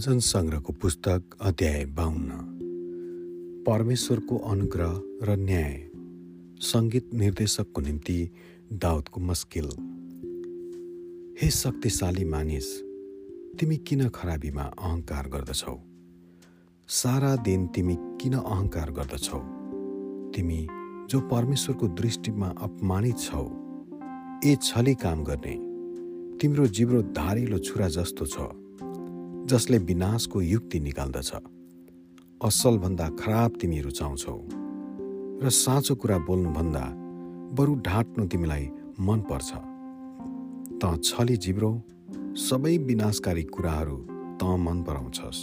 भजन सङ्ग्रहको पुस्तक अध्याय बाहुन्न परमेश्वरको अनुग्रह र न्याय सङ्गीत निर्देशकको निम्ति दाउदको मस्किल। हे शक्तिशाली मानिस तिमी किन खराबीमा अहङ्कार गर्दछौ? सारा दिन तिमी किन अहङ्कार गर्दछौ? तिमी जो परमेश्वरको दृष्टिमा अपमानित छौ ए छली काम गर्ने तिम्रो जिब्रो धारिलो छुरा जस्तो छ। जसले विनाशको युक्ति निकाल्दछ। असलभन्दा खराब तिमी रुचाउँछौ र साँचो कुरा बोल्नुभन्दा बरु ढाँट्नु तिमीलाई मन पर्छ। त छली जिब्रो सबै विनाशकारी कुराहरू त मन पराउँछस्।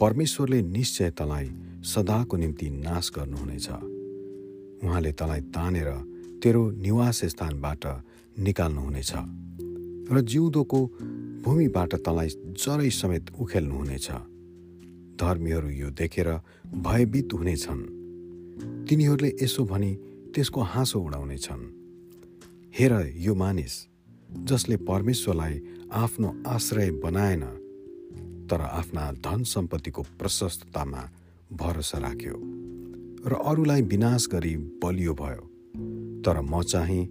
परमेश्वरले निश्चय तँलाई सदाको निम्ति नाश गर्नुहुनेछ। उहाँले तँलाई तानेर तेरो निवास स्थानबाट निकाल्नुहुनेछ। र जिउँदोको भूमिबाट तँलाई जरै समेत उखेल्नुहुनेछ धर्मीहरू यो देखेर भयभीत हुनेछन्। तिनीहरूले यसो भनी त्यसको हाँसो उडाउनेछन्। हेर यो मानिस जसले परमेश्वरलाई आफ्नो आश्रय बनाएन तर आफ्ना धन सम्पत्तिको प्रशस्ततामा भरोसा राख्यो र अरूलाई विनाश गरी बलियो भयो। तर म चाहिँ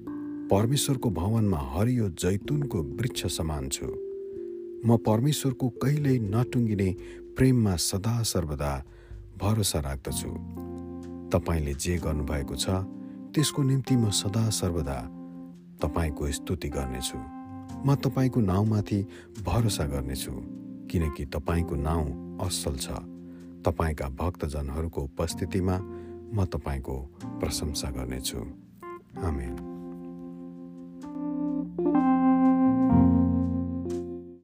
परमेश्वरको भवनमा हरियो जैतुनको वृक्ष समान छु। म परमेश्वरको कहिल्यै नटुङ्गिने प्रेममा सदा सर्वदा भरोसा राख्दछु। तपाईँले जे गर्नुभएको छ त्यसको निम्ति म सदा सर्वदा तपाईँको स्तुति गर्नेछु। म तपाईँको नाउँमाथि भरोसा गर्नेछु किनकि तपाईँको नाउँ असल छ। तपाईँका भक्तजनहरूको उपस्थितिमा म तपाईँको प्रशंसा गर्नेछु। आमेन।